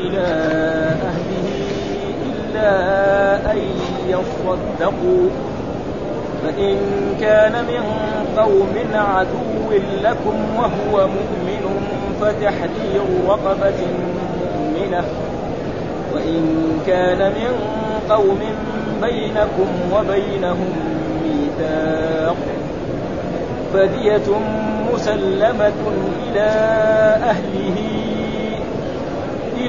إلى أهله إلا أن يصدقوا. فإن كان من قوم عدو لكم وهو مؤمن فتحرير رقبة مؤمنة. وإن كان من قوم بينكم وبينهم ميثاق فدية مسلمة إلى أهله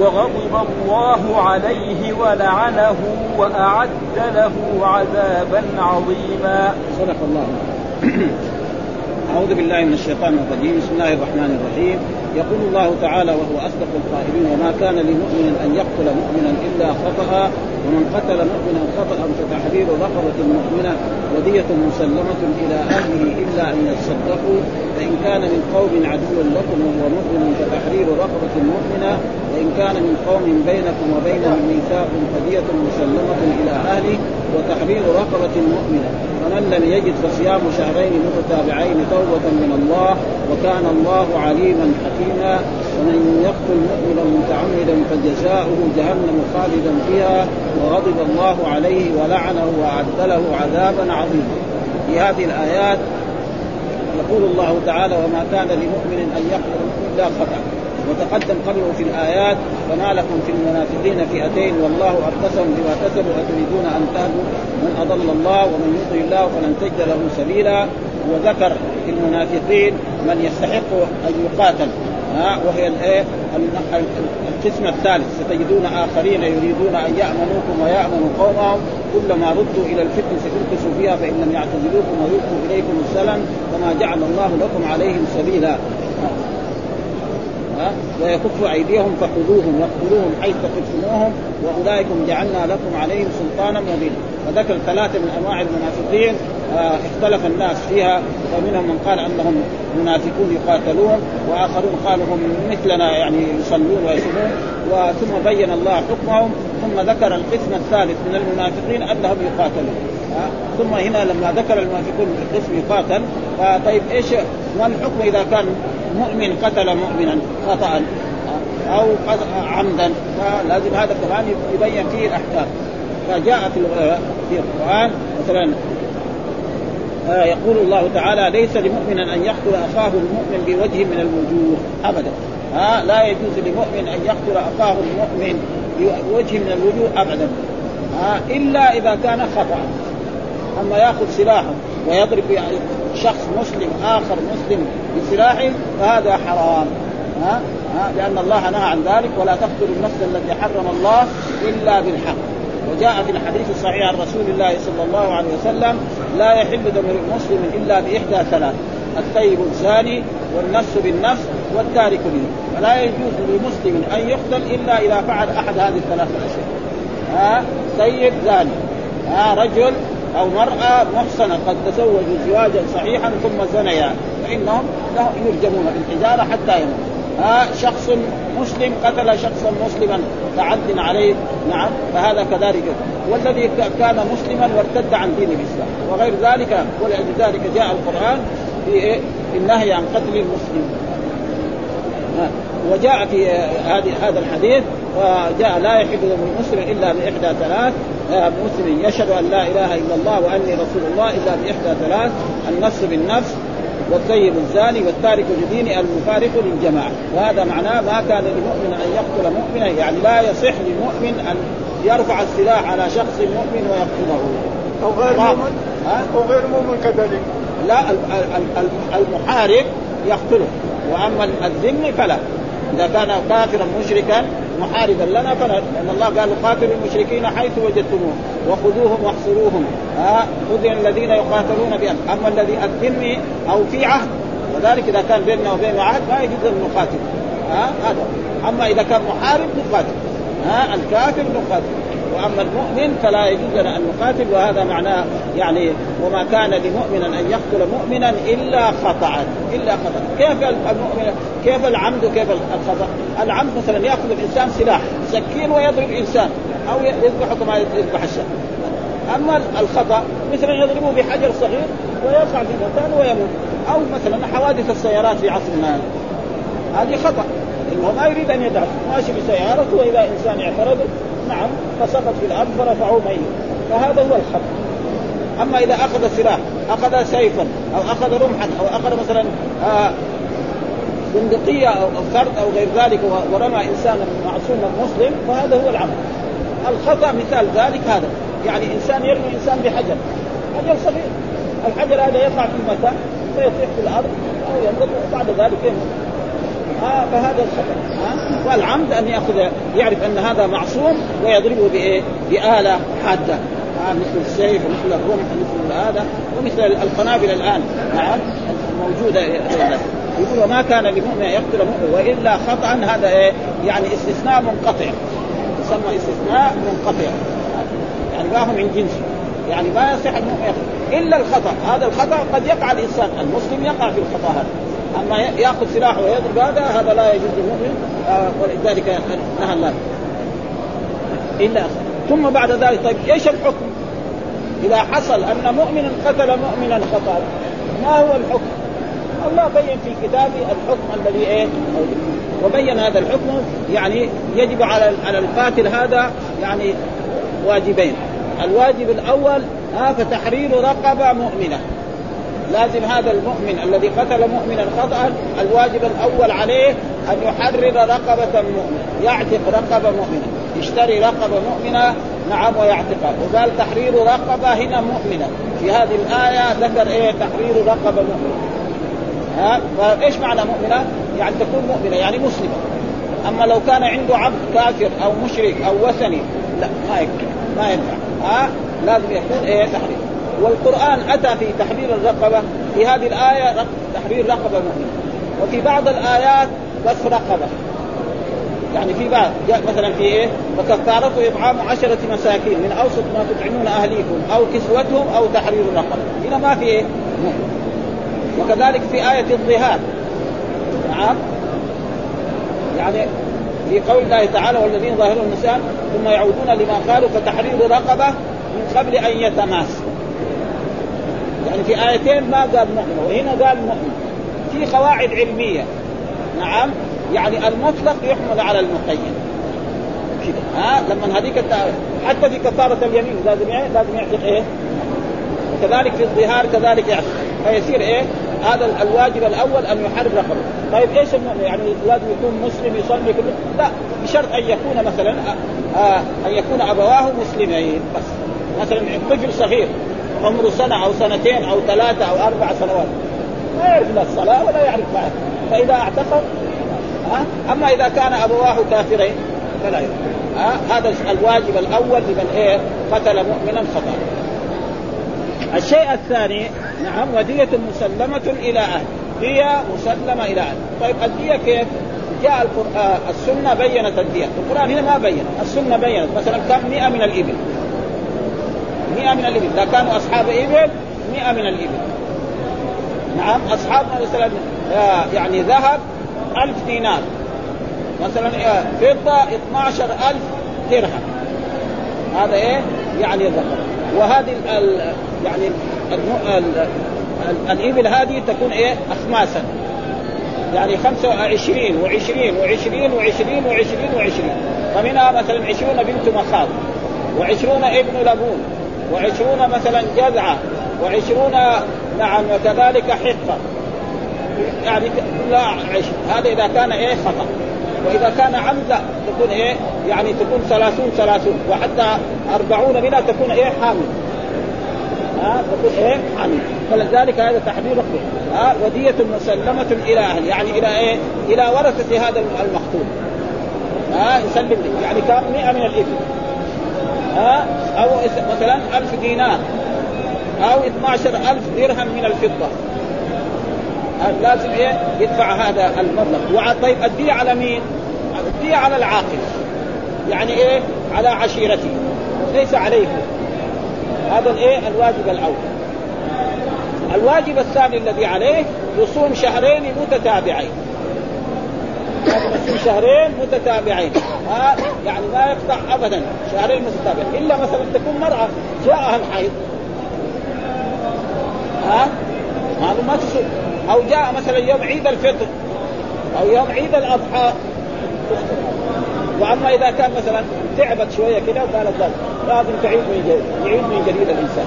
وغضب الله عليه ولعنه وأعد له عذابا عظيما. صدق الله أعوذ بالله من الشيطان الرجيم. بسم الله الرحمن الرحيم. يقول الله تعالى وهو أصدق القائلين وما كان لمؤمن أن يقتل مؤمنا إلا خطأ ومن قتل مؤمنا خطأ فتحرير رقبة مؤمنة ودية مسلمة إلى أهله إلا أن يصدقوا فإن كان من قوم عدو لكم وهو مؤمن فتحرير رقبة مؤمنة وإن كان من قوم بينكم وبينهم ميثاق فدية مسلمة إلى أهله وتحرير رقبة مؤمنة. فمن لم يجد فصيام شهرين متتابعين توبة من الله وكان الله عليما حكيما. ومن يقتل مؤمنا متعمدا فجزاؤه جهنم خالدا فيها وغضب الله عليه ولعنه واعد له عذابا عظيما. في هذه الآيات يقول الله تعالى وما كان لمؤمن أن يقتل إلا خطا وتقدم قبله في الآيات فما لكم في المنافقين فئتين والله اركسهم بما كسبوا أتريدون أن تهدوا من أضل الله ومن يضل الله فلن تجد له سبيلا وذكر في المنافقين من يستحق أن يقاتل. ها وهي الايه القسم الثالث. ستجدون آخرين يريدون أن يأمنوكم ويامنوا قومهم. كلما ردوا إلى الفتن سيركسوا فيها فإن لم يعتزلوكم ويلقوا إليكم السلام فما جعل الله لكم عليهم سبيلا. ويكف أيديهم فخذوهم واقتلوهم حيث ثقفتموهم واولئكم جعلنا لكم عليهم سلطانا مبينا. فذكر ثلاثة من أنواع المنافقين آه اختلف الناس فيها ومنهم من قال أنهم منافقون يقاتلون وآخرون قالوا هم مثلنا يعني يصلون ويصومون. وثم بين الله حكمهم ثم ذكر القسم الثالث من المنافقين أنهم يقاتلون. ثم هنا لما ذكر المنافقون القسم يقاتل فطيب إيش ما الحكم إذا كان مؤمن قتل مؤمنا خطأ أو عمدا؟ فلازم هذا كمان يبين فيه الأحكام. فجاء في في القرآن مثلا آه يقول الله تعالى ليس لمؤمن أن يقتل أخاه المؤمن بوجه من الوجوه. ابدا. ها لا يجوز لمؤمن أن يقتل أخاه المؤمن بوجه من الوجوه ابدا. ها إلا إذا كان خطا. أما يأخذ سلاحه ويضرب شخص مسلم آخر مسلم بسلاح فهذا حرام. ها؟ ها؟ لأن الله نهى عن ذلك ولا تقتلوا النفس التي حرم الله إلا بالحق. وجاء في الحديث الصحيح عن رسول الله صلى الله عليه وسلم لا يحل دم المسلم إلا بإحدى ثلاث الطيب الزاني والنفس بالنفس والتارك له فلا يجوز لمسلم أن يقتل إلا إذا فعل أحد هذه الثلاث الأشياء. ها؟ سيد زاني. ها؟ رجل أو مرأة محصنة قد تزوجوا زواجا صحيحا ثم زنيا فإنهم يرجمون بالحجارة حتى يموت. ها شخص مسلم قتل شخصا مسلما تعد عليه نعم فهذا كذلك. والذي كان مسلما وارتد عن دين الإسلام. وغير ذلك ولذلك جاء القرآن في؟ في النهي عن قتل المسلم. وجاء في هذه هذا الحديث وجاء لا يحب المسلم إلا بإحدى ثلاث مسلم يشهد أن لا إله إلا الله وأني رسول الله إلا بإحدى ثلاث النفس بالنفس والطيب الزاني والتارك لدين المفارق للجماعة. وهذا معناه ما كان لمؤمن أن يقتل مؤمنا يعني لا يصح لمؤمن أن يرفع السلاح على شخص مؤمن ويقتله. أو غير مؤمن؟ أو غير مؤمن كذلك. لا المحارب يقتله وأما الذمي فلا. إذا كان كافرا مشركا محاربا لنا فلا لأن الله قال قاتلوا المشركين حيث وجدتموهم وخذوهم واحصروهم. ها خذ الذين يقاتلون بهم أما الذي الذمي أو في عهد وذلك إذا كان بيننا وبينه عهد ما يجوز أن نقاتل. ها هذا. أما إذا كان محارب نقاتل. ها الكافر نقاتل. واما المؤمن فلا يجوز لنا ان نقاتل وهذا معناه يعني وما كان لمؤمن ان يقتل مؤمنا إلا خطأ إلا خطأ. كيف المؤمن كيف العمد وكيف الخطأ؟ العمد مثلا يأخذ الإنسان سلاح سكين ويضرب انسان أو يذبحه كما يذبح الشاة. أما الخطأ مثلا يضربه بحجر صغير ويقع في مكان ويموت أو مثلا حوادث السيارات في عصرنا هذه خطأ. هو ما يريد أن يدعس ماشي بسيارته وإذا إنسان اعترض نعم فسقط في الأرض فرفعوه ميت فهذا هو الخطا أما إذا أخذ سلاح أخذ سيفا أو أخذ رمحا أو أخذ مثلا آه بندقيه أو فرد أو غير ذلك ورمى انسانا معصوما مسلم فهذا هو العمل. الخطأ مثال ذلك هذا. يعني إنسان يرمي إنسان بحجر. حجر صغير. الحجر هذا يقع في مكان فيطيح في الأرض أو يمرض وبعد ذلك يموت. فهذا الخطا والعمد أن يأخذ يعرف أن هذا معصوم ويضربه بإيه؟ بآلة حادة. آه مثل السيف ومثل الرمح مثل هذا ومثل القنابل الآن. نعم موجودة يقول وما كان لمؤمن يقتل مؤمن وإلا خطأ هذا إيه؟ يعني استثناء منقطع. يسمى استثناء منقطع. يعني ما هو من جنسه يعني ما يصح المؤمن يقتل إلا الخطأ. هذا الخطأ قد يقع الإنسان المسلم يقع في الخطأ هذا. أما يأخذ سلاح ويضرب هذا هذا لا يجوز للمؤمن آه ولذلك نهى الله إلا ثم بعد ذلك طيب إيش الحكم؟ إذا حصل أن مؤمنا قتل مؤمنا خطأ ما هو الحكم؟ الله بين في كتابه الحكم الذي إيه؟ وبين هذا الحكم يعني يجب على على القاتل هذا يعني واجبين الواجب الأول ها فتحرير رقبة مؤمنة لازم هذا المؤمن الذي قتل مؤمنا خطأ الواجب الأول عليه أن يحرر رقبة مؤمنة يعتق رقبة مؤمنة يشتري رقبة مؤمنة نعم ويعتقها. وقال تحرير رقبة هنا مؤمنة. في هذه الآية ذكر إيه؟ تحرير رقبة مؤمنة. ها؟ فإيش معنى مؤمنة؟ يعني تكون مؤمنة يعني مسلمة. أما لو كان عنده عبد كافر أو مشرك أو وثني لا ما ينفع ما ينفع. ها؟ لازم يكون إيه؟ تحرير. والقرآن أتى في تحرير الرقبة في هذه الآية تحرير رقبة مؤمنة وفي بعض الآيات بس رقبة. يعني في بعض جاء مثلا في إيه؟ فكفارته إطعام عشرة مساكين من أوسط ما تطعمون أهليكم أو كسوتهم أو تحرير رقبة، هنا ما في إيه؟ وكذلك في آية الظهار. نعم. يعني في قول الله تعالى والذين ظاهرون النساء ثم يعودون لما قالوا فتحرير رقبة من قبل أن يتماس. يعني في آيتين ما قال مؤمن وهنا قال مؤمن في قواعد علمية نعم يعني المطلق يحمل على المقيد كده ها لما هذيك حتى في كفارة اليمين لازم لازم يعتق إيه؟ وكذلك في الظهار كذلك يعتق فيصير إيه؟ هذا الواجب الأول أن يحرر رقبه، طيب إيش المؤمن؟ يعني لازم يكون مسلم يصلي كله؟ لا بشرط أن يكون مثلا آه أن يكون أبواه مسلمين بس مثلا طفل صغير عمره سنة أو سنتين أو ثلاثة أو أربع سنوات. ما يعرف لا الصلاة ولا يعرف ما. فإذا اعتقد ها؟ أما إذا كان أبواه كافرين فلا يعرف. هذا الواجب الأول لمن إيه؟ قتل مؤمنا خطأ. الشيء الثاني نعم ودية مسلمة إلى أهل. دية مسلمة إلى أهل. طيب الدية كيف؟ جاء القرآن السنة بينت الدية. القرآن هنا ما بين السنة بينت. مثلا كم؟ 100 من الإبل. 100 من الإبل. إذا كانوا أصحاب إبل 100 من الإبل. نعم أصحابنا مثلا يعني ذهب 1000 دينار. مثلا فضة 12000 درهم. هذا إيه؟ يعني ذهب وهذه ال يعني ال الإبل هذه تكون إيه؟ أخماسا. يعني 25 و20 و20 و20 و20 و20 فمنها مثلا 20 بنت مخاض و20 ابن لبون. وعشرون مثلا جذعة وعشرون نعم وكذلك حقة يعني كلها عشر هذا إذا كان إيه خطأ. وإذا كان عمد لا تكون إيه يعني تكون ثلاثون ثلاثون وحتى أربعون منها تكون إيه حامل. ها تكون إيه حامل. فلذلك هذا تحرير ها ودية مسلمة إلى أهل يعني إلى إيه إلى ورثة هذا المقتول. ها يسلم يعني كان 100 من الإبل. ها؟ أو مثلا ألف دينار. أو 12000 درهم من الفضة. لازم إيه؟ يدفع هذا المبلغ. طيب الدية على مين؟ الدية على العاقل. يعني إيه؟ على عشيرته ليس عليه هذا الإيه؟ الواجب الأول. الواجب الثاني الذي عليه يصوم شهرين متتابعين. يصوم شهرين متتابعين. يعني ما يقطع ابدا شهرين متتابعين. إلا مثلا تكون مرأة جاءها الحيض ها؟ هذا ما تصوم أو جاء مثلا يوم عيد الفطر أو يوم عيد الأضحى. وأما إذا كان مثلا تعبت شوية كذا قالت لا لازم تعيد من جديد يعيد من جديد الإنسان.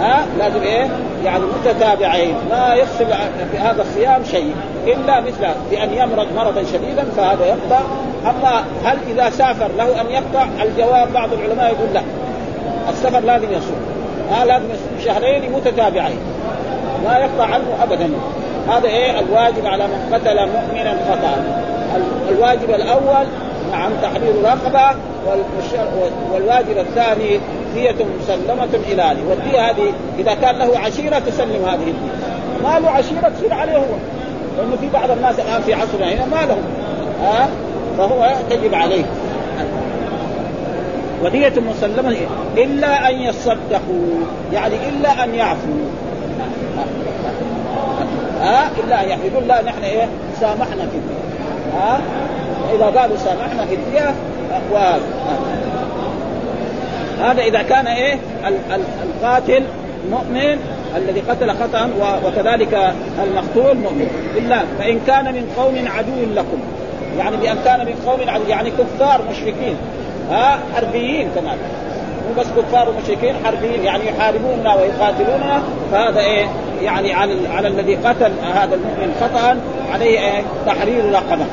ها؟ لازم إيه؟ يعني متتابعين. ما يفصل في هذا الصيام شيء. إلا مثل بأن يمرض مرضا شديدا فهذا يقطع أما هل إذا سافر له أن يقطع؟ الجواب بعض العلماء يقول لا. السفر لازم يصوم. ها لازم يصوم. شهرين متتابعين. لا يقطع عنه ابدا. هذا إيه؟ الواجب على من قتل مؤمنا خطا. الواجب الأول نعم تحرير رقبة والواجب الثاني دية مسلمة إلى أهله والدية هذه إذا كان له عشيرة تسلم هذه الدية. ما له عشيرة تصير عليه هو. لأنه في بعض الناس الآن في عصرنا هنا ما لهم. ها؟ فهو تجب عليه. ودية مسلمة إلا أن يصدقوا يعني إلا أن يعفوا. ها؟ إلا أن يعفوا. يقول لا نحن إيه؟ سامحنا في الدية ها؟ إذا قالوا سامحنا في الدية هذا إذا كان إيه؟ القاتل مؤمن الذي قتل خطأ وكذلك المقتول مؤمن. إلا فإن كان من قوم عدو لكم. يعني بان كان من قوم يعني كفار مشركين. ها؟ حربيين كمان. مو بس كفار ومشركين حربيين. يعني يحاربوننا ويقاتلوننا. فهذا إيه؟ يعني على على الذي قتل هذا المؤمن خطأ عليه إيه؟ تحرير رقبة.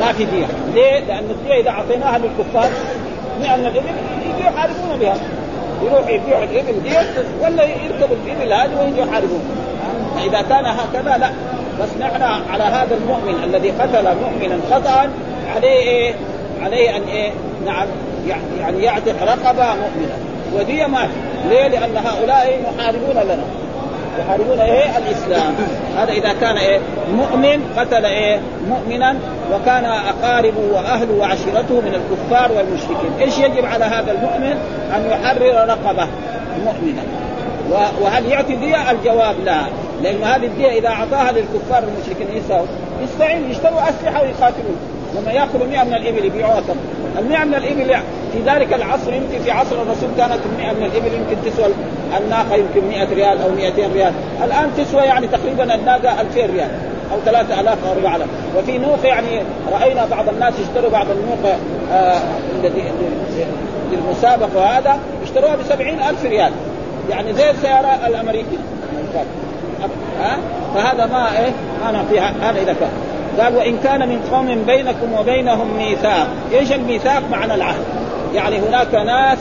ما في دية. ليه؟ لأن الدية إذا أعطيناها للكفار لأن الإبل يجوا يحاربون بها. يروح يبيع الإبل دي ولا يركبوا الإبل هذه ويجوا يحاربون فإذا كان هكذا لا. بس نحن على هذا المؤمن الذي قتل مؤمنا خطأ عليه إيه؟ عليه أن إيه؟ نعم يعني يعتق رقبة مؤمنة. ودي ما ليه؟ لأن هؤلاء محاربون لنا. يحاربون إيه؟ الإسلام. هذا إذا كان إيه؟ مؤمن قتل إيه؟ مؤمنا وكان أقاربه وأهله وعشيرته من الكفار والمشركين. إيش يجب على هذا المؤمن؟ أن يحرر رقبة مؤمنة. وهل يعطي دية؟ الجواب لا. لأن هذه الدية إذا أعطاها للكفار والمشركين يساوي يستعين يشتروا أسلحة ويقاتلون. لما يأخذوا 100 من الإبل يبيعوها. ال 100 من الإبل في ذلك العصر يمكن في عصر الرسول كانت ال 100 من الإبل يمكن تسوى الناقة يمكن 100 ريال أو 200 ريال. الآن تسوى يعني تقريبا الناقة 2000 ريال أو 3000 أو 4000 وفي نوق يعني رأينا بعض الناس يشتروا بعض النوق آه للمسابقه وهذا اشتروها ب 70000 ريال. يعني زي السيارة الأمريكية. ها؟ فهذا ما إيه؟ ما نعطيها هذا إذا كان. قال وإن كان من قوم بينكم وبينهم ميثاق. إيش الميثاق؟ معنى العهد. يعني هناك ناس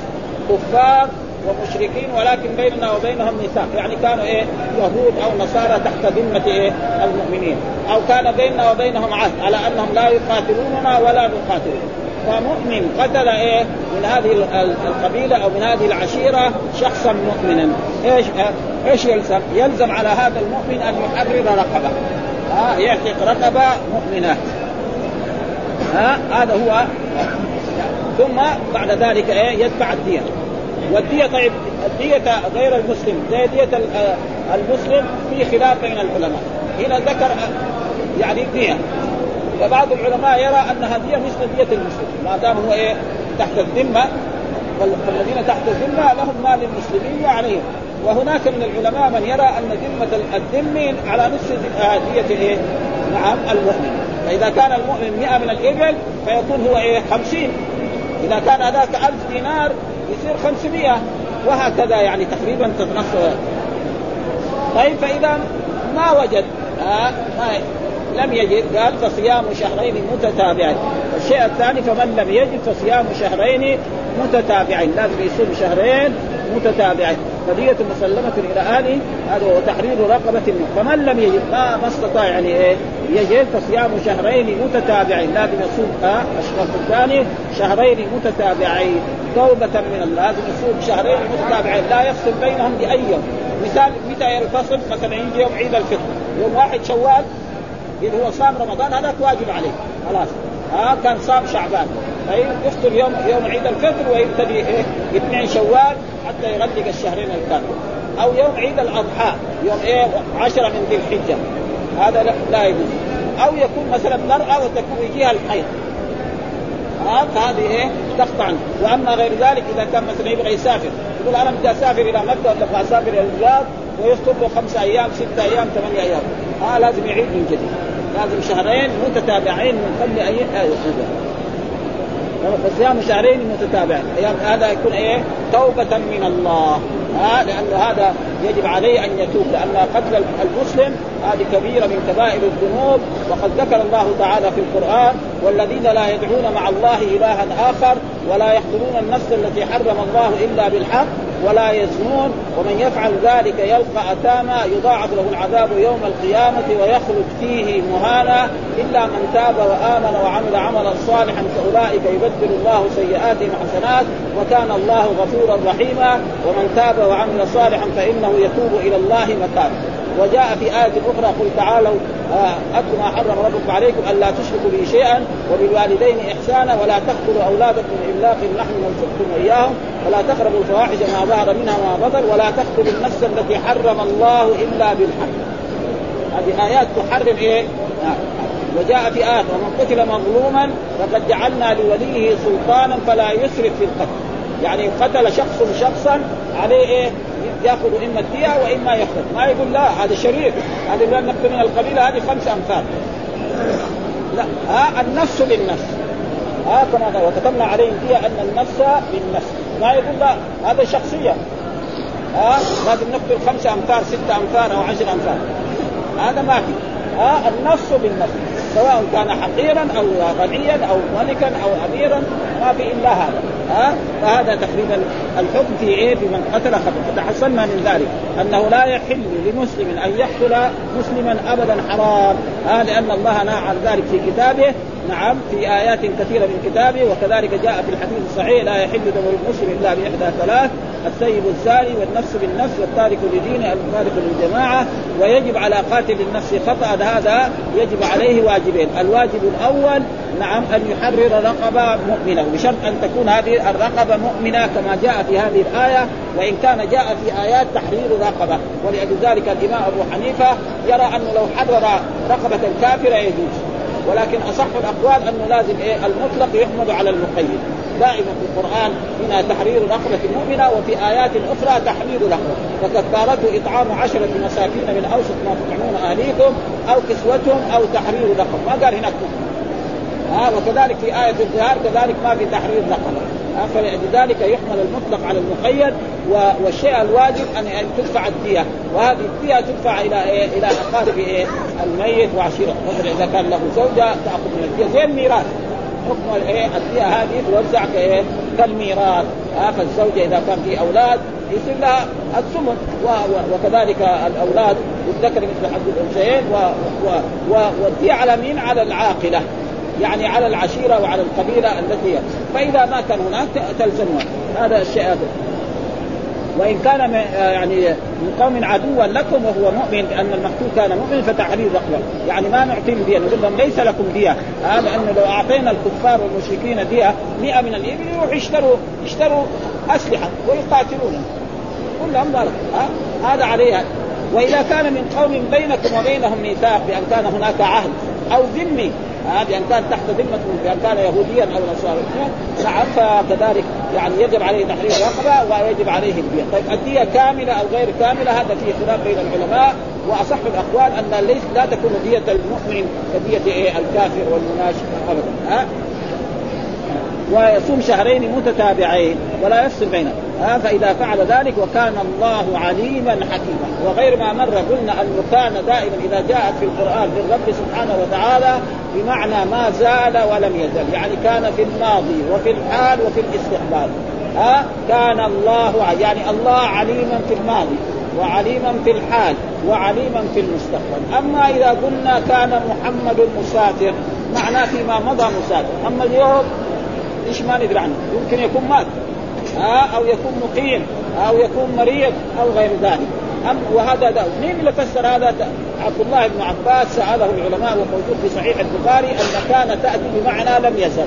كفار ومشركين ولكن بيننا وبينهم ميثاق. يعني كانوا إيه؟ يهود أو نصارى تحت ذمة إيه؟ المؤمنين. أو كان بيننا وبينهم عهد على أنهم لا يقاتلوننا ولا نقاتلهم. فمؤمن قتل إيه؟ من هذه القبيلة أو من هذه العشيرة شخصا مؤمنا. إيش إيش يلزم؟ يلزم على هذا المؤمن أن يحرر رقبة. ها يعتق رقبة مؤمنة. ها هذا هو. ثم بعد ذلك إيه؟ يدفع الدية. والدية طيب الدية غير المسلم. زي دية المسلم في خلاف بين العلماء. هنا ذكر يعني دية وبعض العلماء يرى انها دية مثل دية المسلم ما دام هو إيه؟ تحت الذمة. والذين تحت الذمة لهم ما للمسلمين وعليهم وهناك من العلماء من يرى أن ذمة الذمي على نصف دية إيه؟ نعم المؤمن. فإذا كان المؤمن 100 من الإبل فيكون هو إيه؟ 50 إذا كان هذاك 1000 دينار يصير 500 وهكذا يعني تقريبا تتنصر طيب فإذا ما وجد آه ما لم يجد قال فصيام شهرين متتابعين. الشيء الثاني فمن لم يجد فصيام شهرين متتابعين. لازم يصوم شهرين متتابعين. فدية مسلمة إلى أهله هذا هو تحرير رقبة فمن لم يجد ما ما استطاع يعني إيه؟ يجد فصيام شهرين متتابعين. لازم يصوم آه الشرط الثاني شهرين متتابعين. توبة من الله. لازم يصوم شهرين متتابعين. لا يفصل بينهم بأي يوم. مثال متى ينفصل؟ مثلا يجي يوم عيد الفطر. يوم واحد شوال إذا هو صام رمضان هذاك واجب عليه. خلاص. ها آه كان صام شعبان. يفطر يوم يوم عيد الفطر ويبتدي إيه؟ اثنين شوال حتى يغلق الشهرين الكامل أو يوم عيد الأضحى يوم إيه؟ عشرة من ذي الحجة. هذا لا, يجوز. أو يكون مثلا مرأة وتكون يجيها الحيض ها فهذه إيه؟ تقطع وأما غير ذلك إذا كان مثلا يبغى يسافر يقول أنا بدي أسافر إلى مكة ولا أبغى أسافر إلى الرياض ويفطر له خمسة أيام ستة أيام ثمانية أيام. ها آه لازم يعيد من جديد. لازم شهرين متتابعين من قبل اي فصيام شهرين متتابعين. هذا يكون إيه؟ توبة من الله. ها؟ لأن هذا يجب عليه أن يتوب. لأن قتل المسلم هذه كبيرة من كبائر الذنوب. وقد ذكر الله تعالى في القرآن والذين لا يدعون مع الله إلها آخر ولا يقتلون النفس التي حرم الله إلا بالحق. ولا يزنون ومن يفعل ذلك يلقى أثاما يضاعف له العذاب يوم القيامة ويخلد فيه مهانا إلا من تاب وآمن وعمل عملا صالحا فأولئك يبدل الله سيئاتهم حسنات وكان الله غفورا رحيما. ومن تاب وعمل صالحا فإنه يتوب إلى الله متابا وجاء في آية أخرى قل تعالوا آه، أتل ما حرم ربكم عليكم ألا تشركوا به شيئا وبالوالدين إحسانا ولا تقتلوا أولادكم من إملاق نحن نرزقكم إياهم ولا تقربوا الفواحش ما ظهر منها وما بطن ولا تقتلوا النفس التي حرم الله إلا بالحق هذه آيات تحرم إيه؟ آه. وجاء في آية ومن قتل مظلوما فقد جعلنا لوليه سلطانا فلا يسرف في القتل يعني قتل شخص شخصا عليه إيه؟ يأخذ إما الدية وإما يخرج. ما يقول لا هذا شريف. هذا يقول نقتل من القبيلة هذه خمس أمثال. لا ها النفس بالنفس. ها كما وكتبنا عليه دية أن النفس بالنفس. ما يقول لا هذا شخصيا ها لازم نقتل خمسة أمثال ستة أمثال أو عشر أمثال. هذا ما في. ها النفس بالنفس. سواء كان حقيرا أو غنيا أو ملكا أو اميرا ما في إلا هذا. ها؟ فهذا تقريبا الحكم في إيه؟ في من قتل خطأ. فتحصلنا من ذلك. أنه لا يحل لمسلم أن يقتل مسلما ابدا حرام. ها؟ لأن الله نهى عن ذلك في كتابه. نعم في آيات كثيرة من كتابه. وكذلك جاء في الحديث الصحيح لا يحل دم المسلم إلا بإحدى ثلاث. السيب الزاني والنفس بالنفس والتارك لدينه المفارق للجماعة ويجب على قاتل النفس خطأ هذا يجب عليه واجبين. الواجب الأول نعم أن يحرر رقبه مؤمنه بشرط أن تكون هذه الرقبة مؤمنة كما جاء في هذه الآية وإن كان جاء في آيات تحرير رقبة. ولأجل ذلك الإمام أبو حنيفة يرى أنه لو حرر رقبة كافره يجوز. ولكن أصح الأقوال انه لازم إيه؟ المطلق يحمد على المقيد. دائما في القرآن هنا تحرير رقبه مؤمنه وفي آيات أخرى تحرير رقبه فكفارته إطعام عشرة مساكين من أوسط ما تطعمون أهليكم أو كسوتهم أو تحرير رقبه ما قال هناك ها وكذلك في آية الظهار كذلك ما في تحرير رقبة فلذلك يحمل المطلق على المقيد والشيء الواجب ان تدفع الدية. وهذه الدية تدفع إلى إيه؟ إلى أقارب إيه؟ الميت وعشيرته مثلا إذا كان له زوجة تأخذ من الدية. زي الميراث حكم الايه هذه توزع كايه كالميراث. ها فالزوجة إذا كان في أولاد يصير لها الثمن. وكذلك الأولاد والذكر مثل حد الأنثيين والدية على مين؟ على العاقلة. يعني على العشيرة وعلى القبيلة التي فإذا ما كان هناك تلزمها. هذا الشيء هذا. وإن كان يعني من قوم عدوا لكم وهو مؤمن لأن المقتول كان مؤمن فتحرير رقبه يعني ما نعطيهم دية نقول لهم ليس لكم دية. هذا لأنه لو أعطينا الكفار والمشركين دية 100 من الإبل يروحوا يشتروا يشتروا أسلحة ويقاتلون. كلهم ذلك هذا عليها. وإذا كان من قوم بينكم وبينهم ميثاق بأن كان هناك عهد أو ذمي آه بان كان تحت ذمة بان كان يهوديا أو نصرانيا نعم فكذلك يعني يجب عليه تحرير رقبه ويجب عليه الدية، طيب الدية كاملة أو غير كاملة؟ هذا فيه خلاف بين العلماء. وأصح الأقوال أن ليس لا تكون دية المؤمن كدية إيه؟ الكافر والمناشق. ابدا. ها؟ ويصوم شهرين متتابعين ولا يفصل بينهم. ها فإذا فعل ذلك وكان الله عليما حكيما. وغير ما مر قلنا انه كان دائما إذا جاءت في القرآن للرب سبحانه وتعالى بمعنى ما زال ولم يزل. يعني كان في الماضي وفي الحال وفي الاستقبال. ها كان الله يعني الله عليما في الماضي وعليما في الحال وعليما في المستقبل. أما إذا قلنا كان محمد مسافر معناه فيما مضى مسافر. أما اليوم إيش ما ندري عنه؟ يمكن يكون مات. أو يكون مقيم أو يكون مريض أو غير ذلك. أم وهذا ده مين اللي فسر هذا؟ عبد الله بن عباس سأله العلماء وموجود في صحيح البخاري أن كان تأتي بمعنى لم يزل.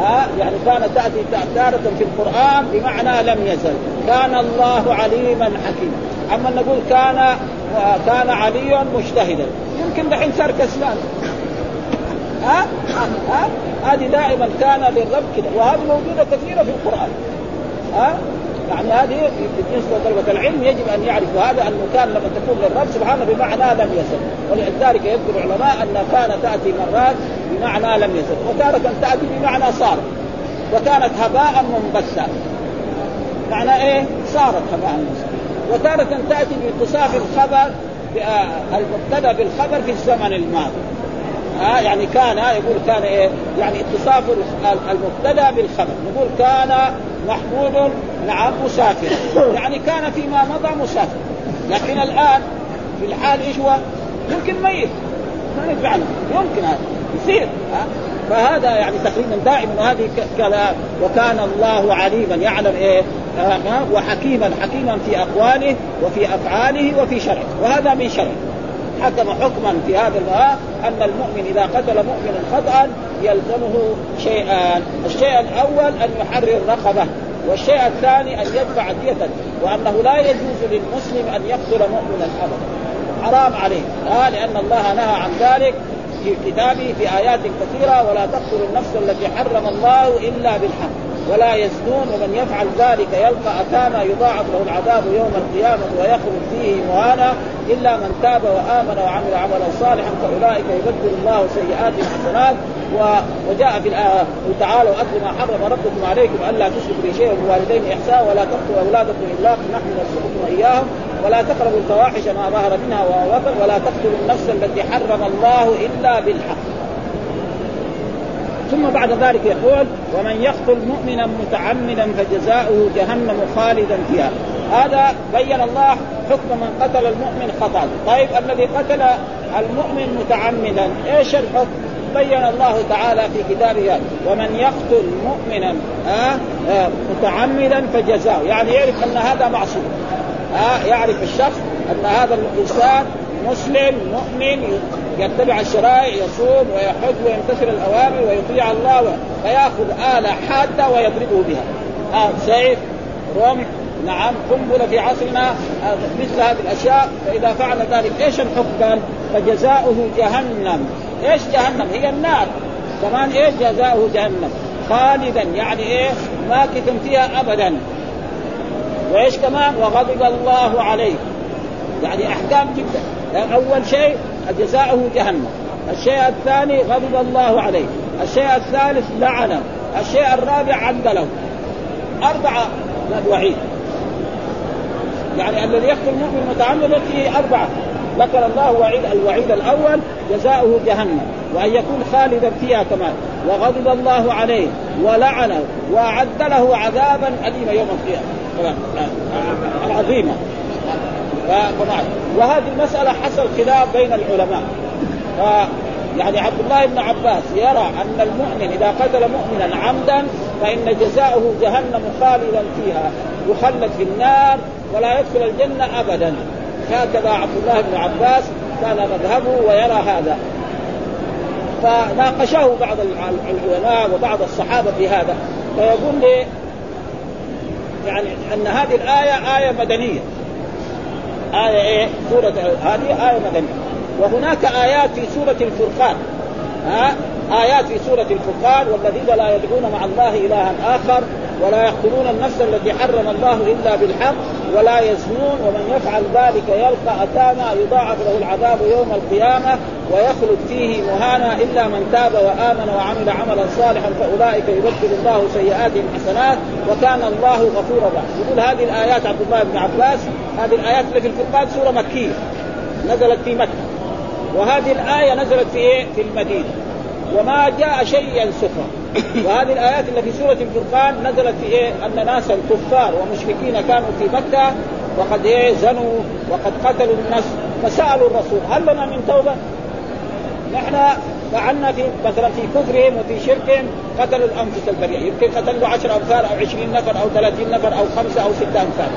ها يعني كانت تأتي تارة في القرآن بمعنى لم يزل. كان الله عليما حكيما. أما نقول كان كان علي مجتهدا. يمكن دحين صار كسلان ها ها هذه دائما كان للرب كده. وهذه موجودة كثيرة في القرآن. ها؟ يعني هذه بالنسبة لطلبة العلم يجب أن يعرفوا هذا انه كان لما تكون للرب سبحانه بمعنى لم يزل ولذلك يذكر العلماء أن كان تأتي مرات بمعنى لم يزل وتارة تأتي بمعنى صار. وكانت هباء منبثا. معنى إيه؟ صارت هباء منبثا. وتارة تأتي باتصاف الخبر المبتدأ بالخبر في الزمن الماضي. ها يعني كان يقول كان إيه؟ يعني اتصاف المبتدا بالخبر. نقول كان محمود نعم مسافر. يعني كان فيما مضى مسافر. لكن الآن في الحال إيش هو؟ يمكن ميت. ما ينفعنا يمكن هذا. يصير ها. فهذا يعني تقريبا دائما هذه كلام. وكان الله عليما يعلم إيه وحكيما حكيما في أقواله وفي أفعاله وفي شرعه. وهذا من شرعه. حكم حكما في هذا الماء أن المؤمن إذا قتل مؤمنا خطأ يلزمه شيئان، الشيء الأول أن يحرر رقبة، والشيء الثاني أن يدفع دية وأنه لا يجوز للمسلم أن يقتل مؤمنا ابدا. حرام عليه، آه لأن الله نهى عن ذلك في كتابه في آيات كثيرة ولا تقتلوا النفس التي حرم الله إلا بالحق. ولا يزنون ومن يفعل ذلك يلقى اثاما يضاعف له العذاب يوم القيامة ويخلد فيه مهانا إلا من تاب وآمن وعمل عملا صالحا فأولئك يبدل الله سيئاتهم حسنات وجاء في الايه تعالوا اتلوا ما حرم ربكم عليكم ألا تشركوا به شيئا وبالوالدين احسانا ولا تقتلوا أولادكم إلا نحن نرزقكم إياهم. ولا تقربوا الفواحش ما ظهر منها وبطن ولا تقتلوا النفس التي حرم الله إلا بالحق. ثم بعد ذلك يقول ومن يقتل مؤمنا متعمدا فجزاؤه جهنم خالدا فيها. هذا بين الله حكم من قتل المؤمن خطأ. طيب الذي قتل المؤمن متعمدا إيش الحكم؟ بين الله تعالى في كتابه ومن يقتل مؤمنا آه آه متعمدا فجزاؤه. يعني يعرف أن هذا معصوم. آه يعرف الشخص أن هذا الإنسان مسلم مؤمن يتبع الشرائع يصوم ويحج ويمتثل الأوامر ويطيع الله فياخذ اله حادة ويضربه بها. آه سيف رمح نعم قنبلة في عصرنا آه مثل هذه الأشياء. فإذا فعل ذلك إيش الحكم؟ فجزاؤه جهنم. إيش جهنم؟ هي النار. كمان إيش جزاؤه جهنم؟ خالدا. يعني إيه؟ ماكث فيها أبدا. وإيش كمان؟ وغضب الله عليه. يعني أحكام جدا. أول شيء جزاؤه جهنم. الشيء الثاني غضب الله عليه. الشيء الثالث لعنه. الشيء الرابع عدله. أربعة وعيد يعني الذي يقتل المؤمن متعمدا فيه أربعة. ذكر الله وعيد الوعيد الأول جزاؤه جهنم. وأن يكون خالدا فيها كمان وغضب الله عليه ولعنه وأعد له عذابا أليما يوم القيامة. العظيمة وهذه المسألة حصل خلاف بين العلماء. ف يعني عبد الله بن عباس يرى أن المؤمن إذا قتل مؤمنا عمدا فإن جزاؤه جهنم خالدا فيها يخلد في النار ولا يدخل الجنة أبدا. هكذا عبد الله بن عباس كان مذهبه ويرى هذا. فناقشه بعض العلماء وبعض الصحابة في هذا. فيقول لي يعني أن هذه الآية آية مدنية. آية إيه؟ سورة هذه آية مدنية. وهناك آيات في سورة الفرقان. ها؟ آيات في سورة الفرقان والذين لا يدعون مع الله إلها آخر. ولا يقتلون النفس التي حرم الله إلا بالحق ولا يزنون ومن يفعل ذلك يلقى أثاما يضاعف له العذاب يوم القيامة ويخلد فيه مهانا إلا من تاب وآمن وعمل عملا صالحا فأولئك يبدل الله سيئاتهم حسنات وكان الله غفورا رحيما. يقول هذه الآيات عبد الله بن عباس هذه الآيات اللي في الفرقان سورة مكية نزلت في مكة. وهذه الآية نزلت في إيه؟ في المدينة. وما جاء شيء ينسخها وهذه الآيات اللي في سورة الفرقان نزلت في إيه؟ أن ناسا كفار ومشركين كانوا في مكة وقد إيه زنوا وقد قتلوا الناس فسألوا الرسول هل لنا من توبة؟ نحن فعلنا في مثلا في كفرهم وفي شركهم قتلوا الأنفس البريئه يمكن قتلوا 10 امثال أو 20 نفر أو 30 نفر أو خمسة أو ستة امثال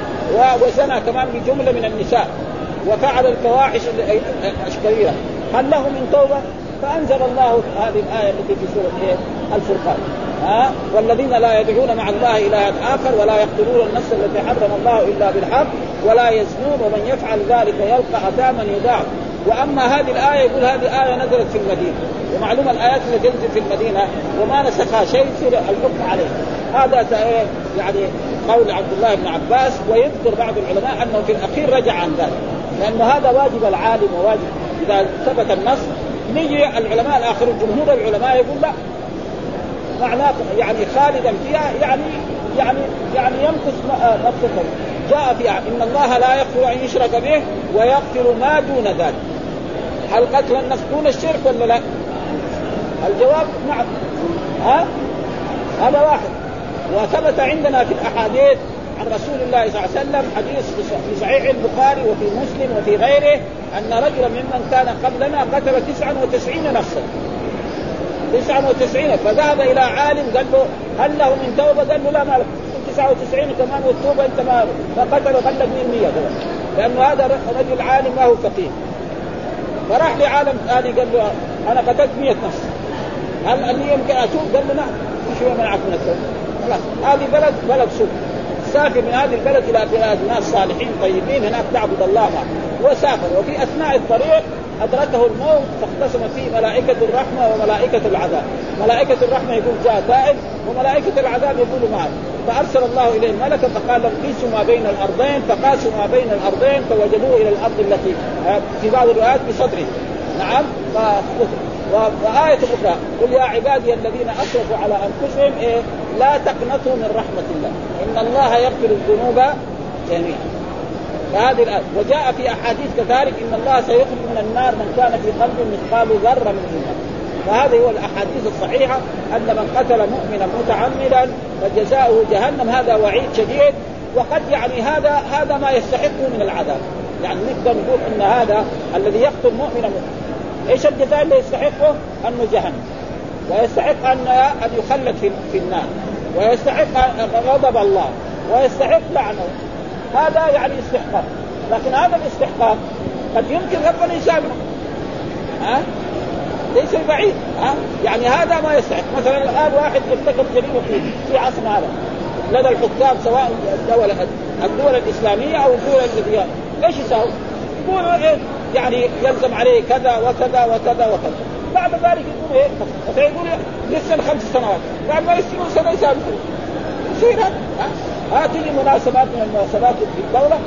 وزنى كمان بجملة من النساء وفعل الفواحش الكبيرة هل له من توبة؟ فأنزل الله هذه الآية التي في سورة إيه؟ الفرقان. ها؟ والذين لا يدعون مع الله إلها آخر ولا يقتلون النفس التي حرم الله إلا بالحق ولا يزنون ومن يفعل ذلك يلقى أثاما يضاعف وأما هذه الآية يقول هذه إيه نزلت في المدينة. ومعلوم الآيات التي تنزل في المدينة وما نسخها شيء يصير الحكم عليه. هذا يعني قول عبد الله بن عباس ويذكر بعض العلماء أنه في الأخير رجع عن ذلك. لأنه هذا واجب العالم وواجب إذا ثبت النص نيجي العلماء الآخرون جمهور العلماء يقول لا. معناه يعني خالدا فيها يعني يعني يعني يمكث مكثا جاء فيها إن الله لا يغفر أن يشرك به ويغفر ما دون ذلك. هل قتل النفس دون الشرك ولا لا؟ الجواب نعم. ها؟ هذا واحد. وثبت عندنا في الأحاديث عن رسول الله صلى الله عليه وسلم حديث في صحيح البخاري وفي مسلم وفي غيره أن رجلا ممن كان قبلنا قتل 99 نفسا 99 فذهب إلى عالم قال له هل له من توبة؟ قال له لا ما له 99 كمان والتوبة أنت ما فقتل من 100 لأنه هذا رجل عالم ما هو فقيه. فراح لعالم ثاني قال له أنا قتلت 100 نفس هل أني يمكن أتوب؟ قال له نعم. إيش منعك من التوبة؟ خلاص. هذه بلد بلد سوء. سافر من هذه البلد إلى بلاد ناس صالحين طيبين هناك تعبد الله معه وسافر وفي أثناء الطريق أدركه الموت فاختصم فيه ملائكة الرحمة وملائكة العذاب، ملائكة الرحمة يقول جاء تائب وملائكة العذاب يقولوا معه، فأرسل الله إليه ملكا فقال قيسوا ما بين الأرضين فقاسوا ما بين الأرضين فوجدوه إلى الأرض التي في بعض الروايات بصدره، نعم وآية أخرى قل يا عبادي الذين أسرفوا على أنفسهم إيه؟ لا تقنطوا من رحمة الله. إن الله يغفر الذنوب جميعا. فهذه الآية. وجاء في أحاديث كذلك إن الله سيخرج من النار من كان في قلبه مثقال ذرة من إيمان فهذه هو الأحاديث الصحيحة أن من قتل مؤمنا متعمدا فجزاؤه جهنم. هذا وعيد شديد. وقد يعني هذا هذا ما يستحقه من العذاب. يعني نقدر نقول إن هذا الذي يقتل مؤمنا إيش الجزاء اللي يستحقه؟ أنه جهنم. ويستحق ان أن يخلد في, في النار. ويستحق غضب الله. ويستحق لعنه. هذا يعني استحقاق. لكن هذا الاستحقاق قد يمكن ربنا يسامحه ها؟ ليس بعيد. ها؟ يعني هذا ما يستحق. مثلا الآن واحد ارتكب جريمه في في عصرنا هذا. لدى الحكام سواء الدول الدول الإسلامية أو الدول التي إيش يساوي؟ يقولوا إيه؟ يعني يلزم عليه كذا وكذا وكذا وكذا. بعد ذلك يقول إيه؟ فيقول لسه خمس سنوات. بعد ما يسجنوا سنة يسامحوا يصير هذا. ها؟ تجي مناسبات من المناسبات في الدولة.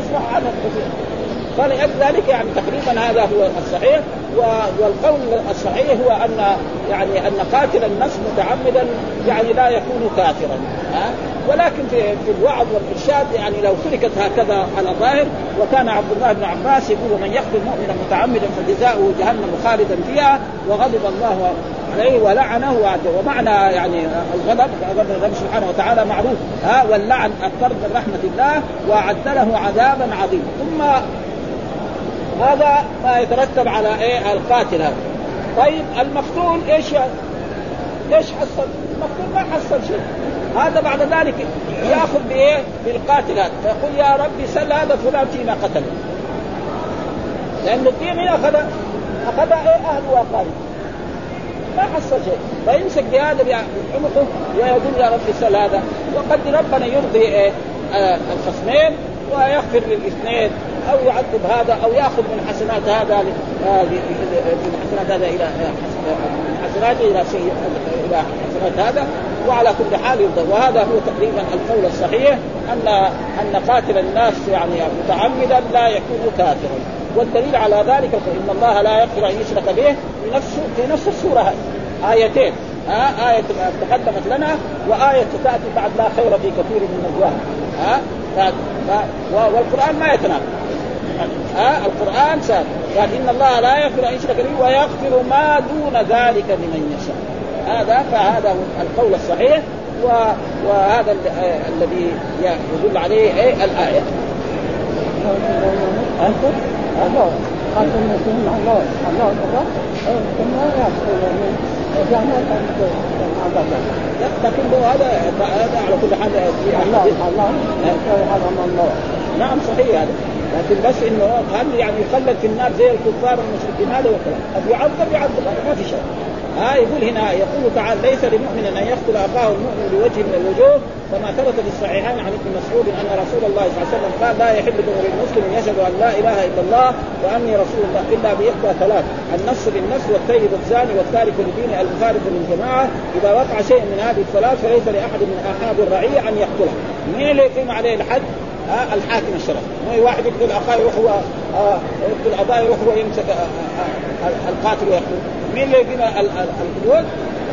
يسمع عنها كثير فلذلك يعني تقريبا هذا هو الصحيح. والقول الصحيح هو أن يعني أن قاتل النفس متعمدا يعني لا يكون كافرا ها؟ ولكن في في الوعظ والإرشاد يعني لو تركت هكذا على الظاهر وكان عبد الله بن عباس يقول من يقتل مؤمنا متعمدا فجزاؤه جهنم خالدا فيها وغضب الله عليه ولعنه وعده ومعنى يعني الغضب غضب الرب سبحانه وتعالى معروف ها؟ واللعن الطرد من رحمة الله وأعد له عذابا عظيما. ثم هذا ما يترتب على إيه؟ القاتل هذا. طيب المقتول إيش إيش حصل؟ المقتول ما حصل شيء. هذا بعد ذلك يأخذ بإيه؟ بالقاتل هذا. فيقول يا ربي سل هذا فلان فيما قتل. لأن الدين هنا أخذ أخذ إيه؟ أهله وأقاربه ما حصل شيء. فيمسك بهذا بعنقه ويقول يا ربي سل هذا. وقد ربنا يرضي إيه؟ آه الخصمين. ويغفر للاثنين أو يعذب هذا أو يأخذ من حسنات هذا آه، من حسنات هذا إلى من حسناته إلى شيء إلى حسنات هذا وعلى كل حال يرضى. وهذا هو تقريبا القول الصحيح ان أن قاتل الناس يعني متعمدا لا يكون كافرا. والدليل على ذلك ان الله لا يغفر أن يشرك به في نفس في نفس السورة. هذه آيتين. ها آية تقدمت لنا وآية تأتي بعد لا خير في كثير من نجواهم ها والقرآن ما يتناقض ها القرآن سابق قال إن الله لا يغفر أن يشرك به ويغفر ما دون ذلك لمن يشاء هذا فهذا القول الصحيح. وهذا الذي يدل عليه إيه الآية. الله الله الله لكن هذا هذا على كل حال الله الله الله نعم صحيح هذا لكن بس انه هل يعني يخلد في النار زي الكفار والمشركين هذا هو الكلام يعذب يعذب ما في شيء ها يقول هنا يقول تعالى ليس لمؤمن أن يقتل أخاه المؤمن بوجه من الوجوه. كما ثبت في الصحيحين عن ابن مسعود أن رسول الله صلى الله عليه وسلم قال لا يحل دمر المسلم يشهد أن لا إله إلا الله وأني رسول الله إلا باحدى ثلاث النفس بالنفس والطيب الزاني والتارك لدين المفارق للجماعة. إذا وقع شيء من هذه الثلاث فليس لأحد من احاد الرعية أن يقتله. مين اللي يقيم عليه الحد؟ آه الحاكم الشرعي. مو واحد يقتل أخاه يروح هو آه يقتل أباه يروح هو يمسك آه آه القاتل ويقتل. مين اللي يقيم الحدود؟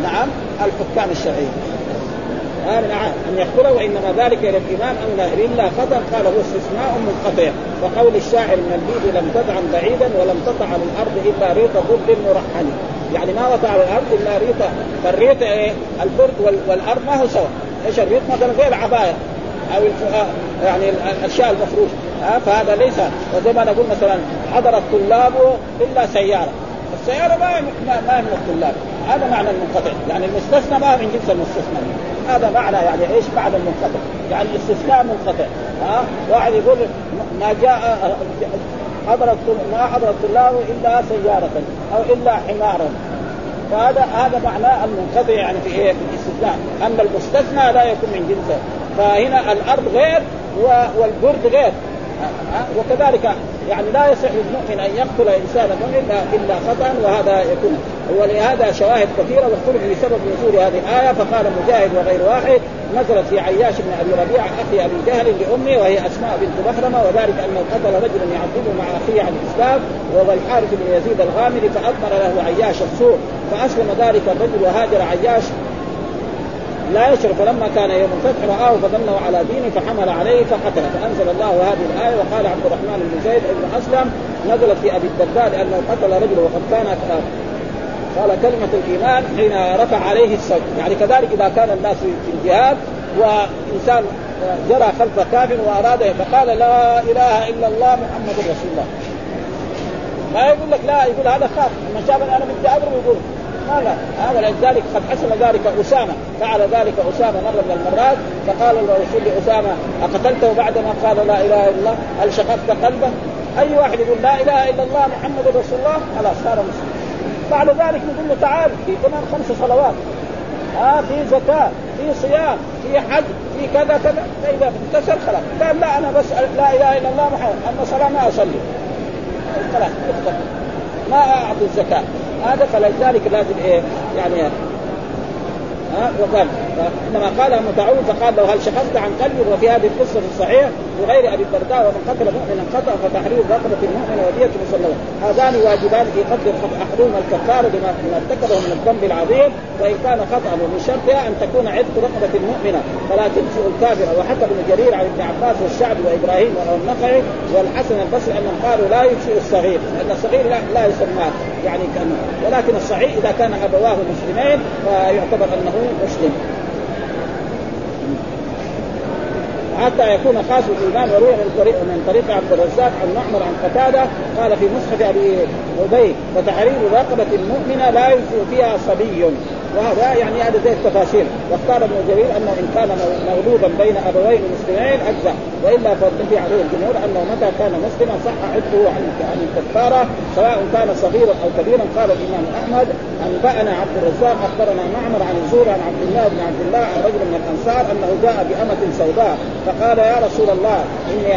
نعم الحكام الشرعيين. هذا نعم أن يقتله وإنما ذلك إلى الامام أو لا الا خطا قال هو استثناء منقطع. وقول الشاعر من البيد لم تدعم بعيدا ولم تطع على الأرض إلا ريط برد مرحل. يعني ما وقع على الأرض إلا ريط فالريط إيه؟ البرد والأرض ما هو سوا. إيش الريط؟ مثلا غير عباية. أو يعني الأشياء المفروشه فهذا ليس وزي ما نقول مثلا حضر الطلاب إلا سيارة. السيارة ما ما من الطلاب هذا معنى المنقطع. يعني المستثنى ما من جنس المستثنى. هذا معنى يعني إيش معنى المنقطع؟ يعني الاستثناء منقطع. ها واحد يقول ما جاء حضر ما حضر الطلاب إلا سيارة أو إلا حمارا. فهذا هذا معناه المنقطع يعني في إيه؟ الاستثناء أما المستثنى لا يكون من جنسه. فهنا الأرض غير والبرد غير. وكذلك يعني لا يصح للمؤمن أن يقتل انسانا الا إلا خطأ وهذا يكون. ولهذا شواهد كثيرة واختلف بسبب نزول هذه الآية فقال مجاهد وغير واحد نزلت في عياش بن أبي ربيعة أخي أبي جهل لامه وهي أسماء بنت مخرمه وذلك انه قتل رجلا يعذبه مع أخيه عن الإسلام وهو الحارث بن يزيد الغامدي فأضمر له عياش السوء فأسلم ذلك الرجل وهاجر عياش لا يشرب فلما كان يوم الفتح رآه فظنه على دينه فحمل عليه فقتله. فأنزل الله هذه الآية وقال عبد الرحمن بن زيد بن أسلم نزلت في أبي الدرداء لأنه قتل رجل وقد كان قال كلمة الإيمان حين رفع عليه الصوت. يعني كذلك إذا كان الناس في الجهاد وإنسان جرى خلف كافر وأراد فقال لا إله إلا الله محمد رسول الله. ما يقول لك لا يقول هذا خاف. لما شاف بدي اضرب يقول لا هذا لذلك قد حصل ذلك أسامة. فعل ذلك أسامة مرة من المرات فقال الرسول لأسامة أقتلته بعدما قال لا إله إلا الله؟ هل شققت قلبه؟ أي واحد يقول لا إله إلا الله محمد رسول الله؟ خلاص صار مسلم. بعد ذلك نقول له تعال في كمان خمس صلوات. آه في زكاة في صيام في حج في كذا كذا. فإذا انتصر خلاص. قال لا أنا بس لا إله إلا الله محمد أما صلاة ما أصلي. خلاص ما أعطي الزكاة. هذا فلذلك لازم إيه؟ يعني ها وقال. إنما قال متعود فقال له هل شققت عن قلبي؟ وفي هذه القصة في الصحيح وغير أبي الدرداء ومن قتل مؤمنا خطا فتحرير رقبة المؤمن ودية مسلمة. هذان واجبان في قتل أحدهما الكفاره بما ارتكبه من الذنب العظيم وإن كان خطأ ومن شرطها أن تكون عتق رقبة المؤمنة. فلا تجزئ الكافر وحتى ابن جرير عن ابن عباس والشعبي وإبراهيم والنخعي والحسن البصري أنهم قالوا لا يجزئ الصغير لأن الصغير لا, لا يسمى يعني كان ولكن الصحيح إذا كان أبواه مسلمين فيعتبر أنه مسلم. حتى يكون خاص الايمان وروي من طريق من طريق عبد الرزاق عن معمر عن قتادة قال في مصحف أبي أبي وتحرير رقبة المؤمنة لا يجزئ فيها صبي. وهذا يعني هذا زي التفاسير واختار ابن جرير انه إن كان مولودا بين أبوين مسلمين أجزأ. وإلا فالذي عليه الجمهور أنه متى كان مسلما صح عتقه عن عن الكفارة سواء كان صغيرا أو كبيرا. قال الإمام أحمد أنبأنا عبد الرزاق أخبرنا معمر عن الزور عن عبد الله بن عبد الله عن رجل من الأنصار أنه جاء بأمة سوداء فقال يا رسول الله إني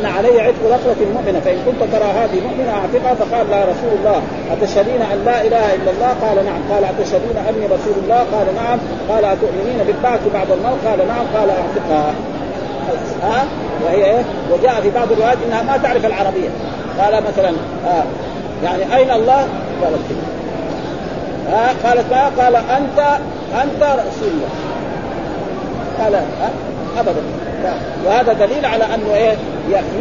أن علي عتق رقبة مؤمنة فإن كنت ترى هذه مؤمنة اعتقها فقال لا رسول الله أتشهدين أن لا إله إلا الله؟ قال نعم. قال أتشهدين أني رسول الله؟ قال نعم. قال أتؤمنين بالبعث بعد الموت؟ قال نعم. قال أعتقها. ها؟ وهي إيه؟ وجاء في بعض الروايات إنها ما تعرف العربية. قال مثلا آه يعني أين الله؟ قالت آه قالت ما؟ قال أنت أنت رسول الله. قال آه ابدا. وهذا دليل على أنه إيه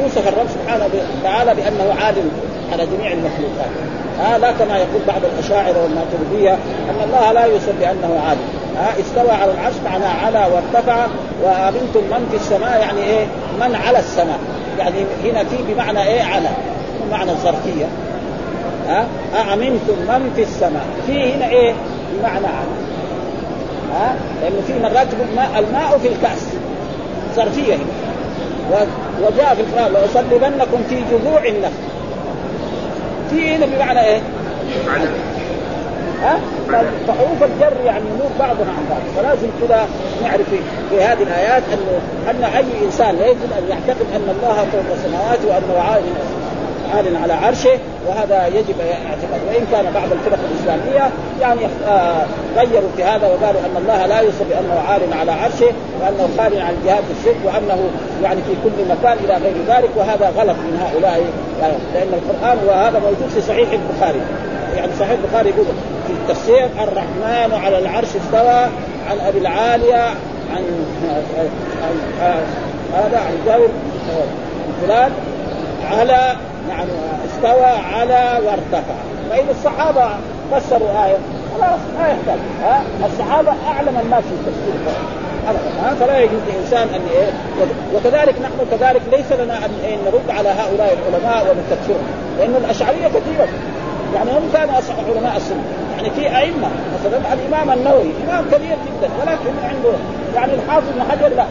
يوصف الرب سبحانه وتعالى بأنه عالم على جميع المخلوقات. ها لا كما يقول بعض الأشاعرة والماتريديه أن الله لا يوصف بأنه عالم. ها استوى على العرش معناه على وارتفع وأمنتم من في السماء يعني إيه من على السماء. يعني هنا في بمعنى إيه على بمعنى الظرفية. ها أأمنتم من في السماء. في هنا إيه بمعنى على ها لأنه في مرات يقول الماء في الكأس. ظرفيه وجاء في القرآن لأصلبنكم في جذوع النخل. في هنا بمعنى إيه؟ ها؟ فحروف الجر يعني ينوب بعضها عن بعض. فلازم كذا نعرف في هذه الآيات انه أن أي إنسان يجب أن يعتقد أن الله فوق السماوات وأنه عالم. عال على عرشه وهذا يجب اعتقاد وإن كان بعض الفرق الإسلامية يعني آه، غيروا في هذا وقالوا أن الله لا يوصف بانه عال على عرشه وأنه خال عن جهات الشرك وأنه يعني في كل مكان إلى غير ذلك وهذا غلط من هؤلاء. يعني لأن القرآن وهذا موجود في صحيح البخاري. يعني صحيح البخاري يقول في التفسير الرحمن على العرش استوى عن أبي العالية عن هذا عن جابر فلان على يعني استوى على وارتفع. فإذا الصحابة فسروا آية خلاص ما يحتاج ها؟ الصحابة أعلم الناس في التفسير. فلا يجوز لإنسان أن إيه وكذلك نحن كذلك ليس لنا أن إيه نرد على هؤلاء العلماء ونستكثرهم لأن الأشعرية كثيرة. يعني هم كانوا علماء السنة. يعني في أئمة مثلا الإمام النووي إمام كبير جدا ولكن عنده يعني الحافظ بن حجر لا.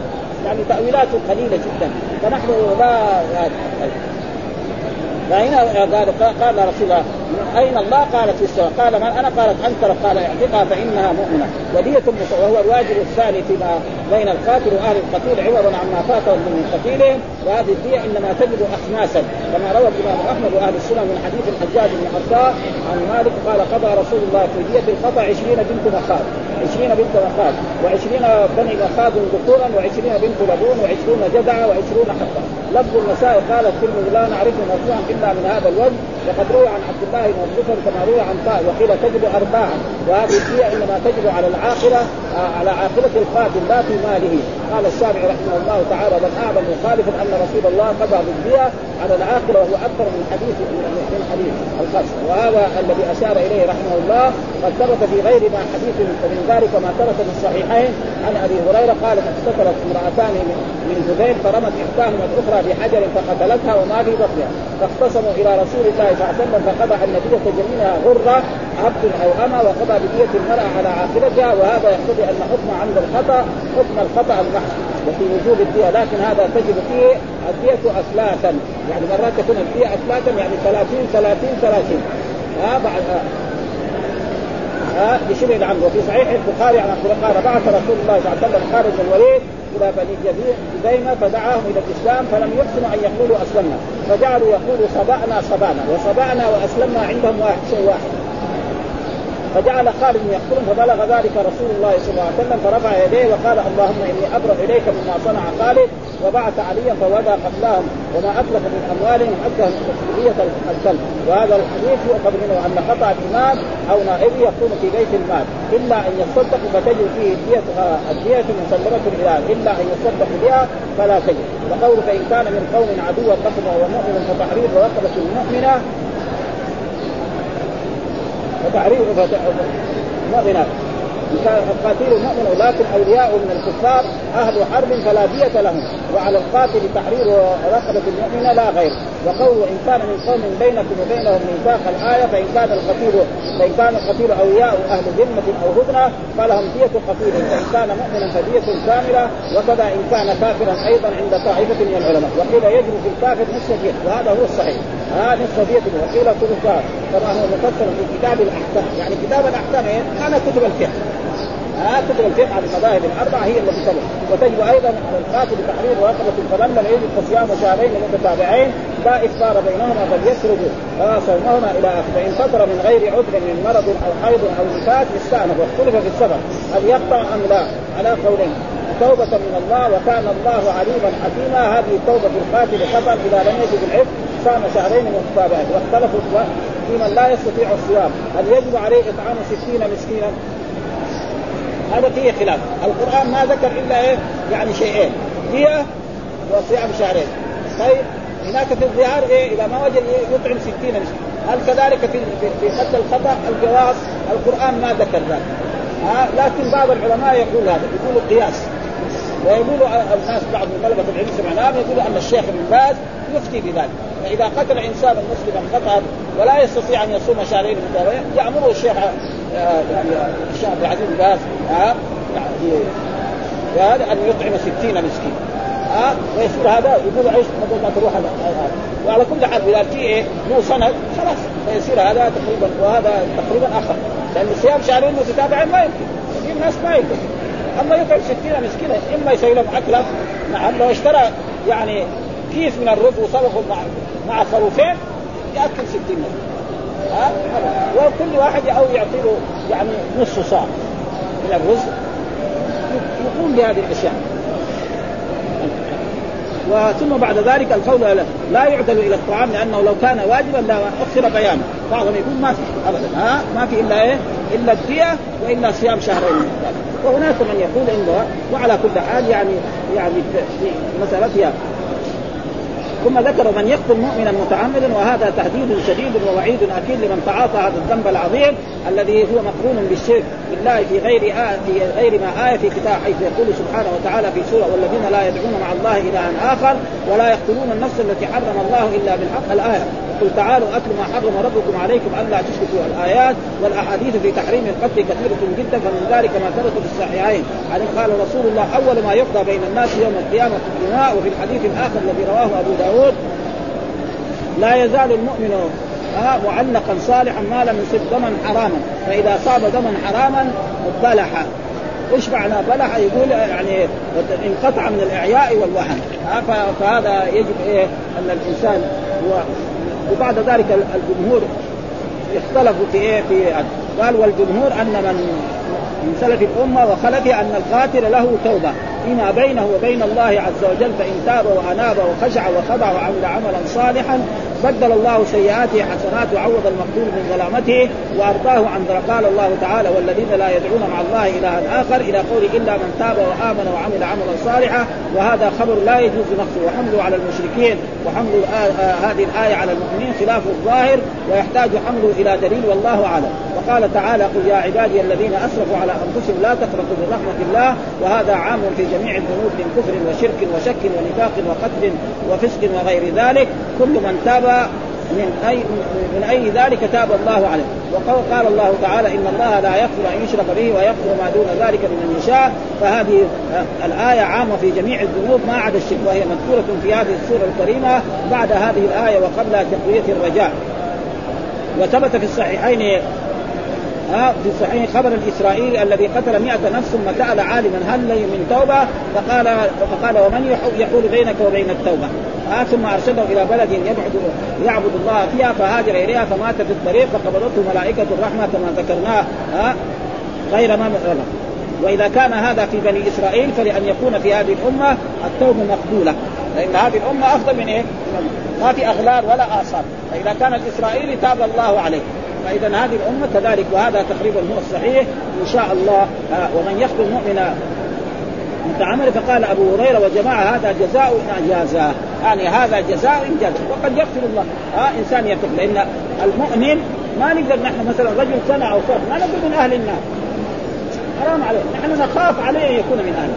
يعني تأويلاته قليلة جدا. فنحن لا فهنا قال قال رسول الله أين الله؟ قالت في السماء، قال من أنا؟ قالت أنت قال اعتقها فإنها مؤمنة، ودية وهو الواجب الثاني فيما بين القاتل وأهل القتيل عوضا عما فاتهم من قتيلهم، وهذه الدية إنما تجد اخماسا، كما روى الامام أحمد وأهل السنة من حديث الحجاج بن عطاء عن مالك قال قضى رسول الله في دية الخطا 20 بنت مخاض، 20 بنت مخاض، و20 بني مخاض ذكورا، و20 بنت لبون، و20 جدعه، و20 حقا. لفظ النساء قال الترمذي لا نعرف مرفوعا إلا من هذا الوجه وقد روى عن عبد الله بن الزفر كما روى عن طائف وقيل تجب ارباعا وهذه الدية إنما تجب على العاقله آه، على عاقله القاتل لا في ماله. قال الشافعي رحمه الله تعالى بل اعظم مخالف أن رسول الله قضى بالدية على العاقله وهو أكثر من حديث من حديث القصر وهذا الذي أشار إليه رحمه الله قد ثبت في غير ما حديث ومن ذلك ما ثبت في الصحيحين. عن أبي هريرة قال اقتتلت امرأتان من هذيل فرمت إحداهما الأخرى بحجر فقتلتها وما في بطنها. فاختصموا إلى رسول الله الله عليه وسلم فقضى ان دية جميعها غرة عبد أو اما وقضى بدية المرأة على عاقبتها وهذا يقتضي أن حكم عند الخطأ حكم الخطأ المحض وفي وجوب الدية لكن هذا تجب فيه الدية اثلاثا يعني مرات تكون الدية اثلاثا يعني 30 30 30 ها بعد ها بشبه العمد. وفي صحيح البخاري عن قال بعث رسول الله صلى الله عليه وسلم خالد الوليد إلى بني جذيمه فدعاهم إلى الإسلام فلم يحسنوا أن يقولوا أسلمنا. فجعلوا يقولوا صبانا صبانا وصبانا وأسلمنا عندهم واحد شيء واحد. فجعل خالد يقتلهم فبلغ ذلك رسول الله صلى الله عليه وسلم فرفع يديه وقال اللهم إني أبرأ إليك مما صنع خالد. وبعث عليا فودى قتلاهم وما اتلف من اموالهم حتى مسؤوليه الكلب وهذا الحديث يؤخذ منه أن خطأ الامام أو نائبه يكون في بيت المال. إلا أن يصدق فتجد فيه الدية الدية مسلمة إلى إلا أن يصدق بها فلا تجد. وقول فإن كان من قوم عدوا لكم وهو مؤمن فتحرير رقبة مؤمنة. فتعريف مؤمنات القاتل مؤمن ولكن أولياء من الكفار أهل حرب فلا دية لهم. وعلى القاتل تحرير رقبة المؤمنة لا غير. وقول إن كان من قوم بينكم وبينهم ميثاق الآية فإن كان القتيل فإن كان القتيل أولياء أهل ذمة أو هدنة فلهم دية قتيل. فان كان مؤمنا فدية كاملة وكذا إن كان كافرا أيضا عند طائفة من العلماء. وقيل يجب في الكافر نصف دية وهذا هو الصحيح. ها نصف دية وقيل ثلث طبعا هو مفسر في كتاب الأحكام. يعني كتاب الأحكام إيه؟ أنا كتب الفقه. ها كتب الفقه على المذاهب الأربعة هي التي تبع وتجب أيضا على القاتل تحرير رقبه فمن لم يجد فصيام شهرين متتابعين لا إفطار بينهما بل يخرج صومهما إلى آخره. فإن فطر من غير عذر من مرض أو حيض أو نفاس استانف واختلف في السفر هل يقطع أم لا؟ على قولين. توبة من الله وكان الله عليما حكيما. هذه التوبة في القاتل خطأ إذا لم يجد العفو صام شهرين متتابعين واختلفوا في من لا يستطيع الصيام. هل يجب عليه إطعام ستين مسكينا؟ هذا فيه خلاف. القرآن ما ذكر إلا إيه؟ يعني شيئين. دية وصيام شهرين. طيب. هناك في الظهار إيه؟ اذا ما وجد يطعم ستين مسكين هل كذلك في في حد الخطأ؟ الجواز القرآن ما ذكر ذلك. ها؟ لكن بعض العلماء يقول هذا يقولوا قياس ويقول الناس بعض من طلبة العلم سمعناهم يقولوا أن الشيخ ابن باز يفتي بذلك. فإذا قتل إنسان مسلما خطأ ولا يستطيع أن يصوم شهرين متابعين يأمره الشيخ آه، يعني الشيخ عبد العزيز باز ها؟ يعني أن يطعم ستين مسكين. ها ويصير هذا؟ يقول عيش بدل ما تروح وعلى كل حال إذا في إيه له سند خلاص. فيصير هذا تقريبا وهذا تقريبا آخر. لأن صيام شهرين متتابعين ما يمكن. في ناس ما يمكن. أما يطعم 60 مسكينة إما يسوي لهم أكلة. نعم لو اشترى يعني كيس من الرز وصرفه مع مع خروفين يأكل 60 مسكين ها؟ وكل واحد أو يعطي له يعني نصف صاع من الرز. يقوم بهذه الأشياء. وثم بعد ذلك القول لا يعدل إلى الطعام لأنه لو كان واجبا لا أخر بيانه. بعضهم يقول ما في ابدا. ها؟ ما في إلا إيه؟ إلا الدية وإلا صيام شهرين. وهناك من يقول إنه وعلى كل حال يعني يعني فيها ثم ذكر من يقتل مؤمنا متعمدا وهذا تهديد شديد ووعيد أكيد لمن تعاطى هذا الذنب العظيم الذي هو مقرون بالشرك بالله في غير آية في غير ما آية في كتاب حيث يقول سبحانه وتعالى في سورة والذين لا يدعون مع الله إلها آخر ولا يقتلون النفس التي حرم الله إلا بالحق. الآية قل تعالوا أتل ما حرم ربكم عليكم ألا تشركوا الآيات والأحاديث في تحريم القتل كثيرة جدا فمن ذلك ما ثبت في الصحيحين. عن قال رسول الله أول ما يقضى بين الناس يوم القيامة الدماء وفي الحديث الآخر الذي رواه أبو داود لا يزال المؤمن معلقا صالحا ما لم يصب دما حراما. فإذا صاب دما حراما بلح إيش معنى بلح يقول يعني انقطع من الإعياء والوهن. فهذا يجب إيه أن الإنسان هو وبعد ذلك الجمهور اختلفوا في إيه؟ في قال والجمهور أن من من سلف الأمة وخلفها أن القاتل له توبة. فيما بينه وبين الله عز وجل فإن تاب وأناب وخشع وخضع وعمل عملا صالحا بدل الله سيئاته حسنات وعوض المقتول من ظلامته وأرضاه عن قال الله تعالى والذين لا يدعون مع الله الها آخر إلى قول إلا من تاب وآمن وعمل عملا صالحا وهذا خبر لا يجوز نقصه. وحمله على المشركين وحمل هذه الآية على المؤمنين خلاف الظاهر ويحتاج حمله إلى دليل والله أعلم. وقال تعالى قل يا عبادي الذين أسرفوا على أنفسهم لا تقنطوا من رحمه الله وهذا عام في جميع الذنوب من كفر وشرك وشك ونفاق وقتل وفسق وغير ذلك كل من تاب من اي من أي ذلك تاب الله عليه. وقال الله تعالى إن الله لا يغفر أن يشرك به ويغفر ما دون ذلك لمن يشاء. فهذه الآية عامة في جميع الذنوب ما عدا الشرك وهي مذكورة في هذه السورة الكريمة بعد هذه الآية وقبل تقوية الرجاء. وثبت في الصحيحين ها في صحيح خبر الاسرائيلي الذي قتل مئة نفس ثم سأل عالما هل لي من توبة؟ فقال فقال ومن يحول بينك وبين التوبة؟ ها ثم ارسله إلى بلد يبعد يعبد الله فيها فهاجر إليها فمات في الطريق فقبضته ملائكة الرحمة كما ذكرناه ها غير ما وإذا كان هذا في بني إسرائيل فلأن يكون في هذه الأمة التوبة مقبولة. لأن هذه الأمة أفضل من إيه؟ ما في أغلال ولا آثار. فإذا كان الاسرائيلي تاب الله عليه. فإذا هذه الأمة كذلك وهذا تقريبا هو الصحيح إن شاء الله آه ومن يقتل مؤمنا متعمد فقال أبو هريرة وجماعة هذا جزاء إن يعني هذا جزاء إن وقد يغفر الله. ها آه إنسان يتوب لأن المؤمن ما نقدر نحن مثلا رجل سنه أو صرف ما نقول من أهل النار. حرام عليه. نحن نخاف عليه أن يكون من أهل.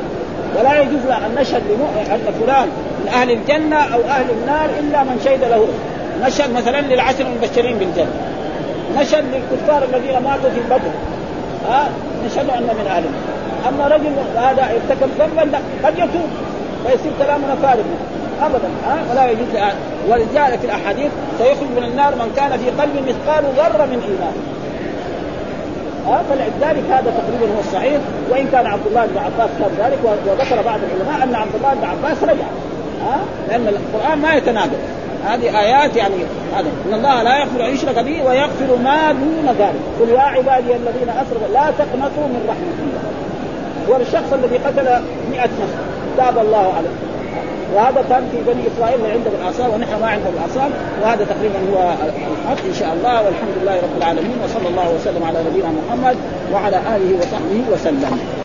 ولا يجوز أن نشهد أن فلان من أهل الجنة أو أهل النار إلا من شهد له. نشهد مثلا للعشر المبشرين بالجنة. نشهد للكفار الذين ماتوا في بدر. ها؟ نشهد انه من أهل أما رجل هذا ارتكب ذنبا لا قد يتوب ويصير كلامنا فارغ. ابدا ها؟ ولا يجوز ولذلك الأحاديث سيخرج من النار من كان في قلبه مثقال ذرة من إيمان. ها؟ فلذلك هذا تقريبا هو الصحيح. وإن كان عبد الله بن عباس كان ذلك وذكر بعض العلماء أن عبد الله بن عباس رجع. ها؟ لأن القرآن ما يتناقض. هذه آيات يعني هذا. إن الله لا يغفر أن يشرك به ويغفر ما دون ذلك. قل يا عبادي الذين أسرفوا لا تقنطوا من رحمة الله. والشخص الذي قتل 100 نفس تاب الله عليه. وهذا كان في بني إسرائيل عندهم الاعصار ونحن ما عندنا الاعصار وهذا تقريبا هو الحق إن شاء الله. والحمد لله رب العالمين وصلى الله وسلم على نبينا محمد وعلى آله وصحبه وسلم.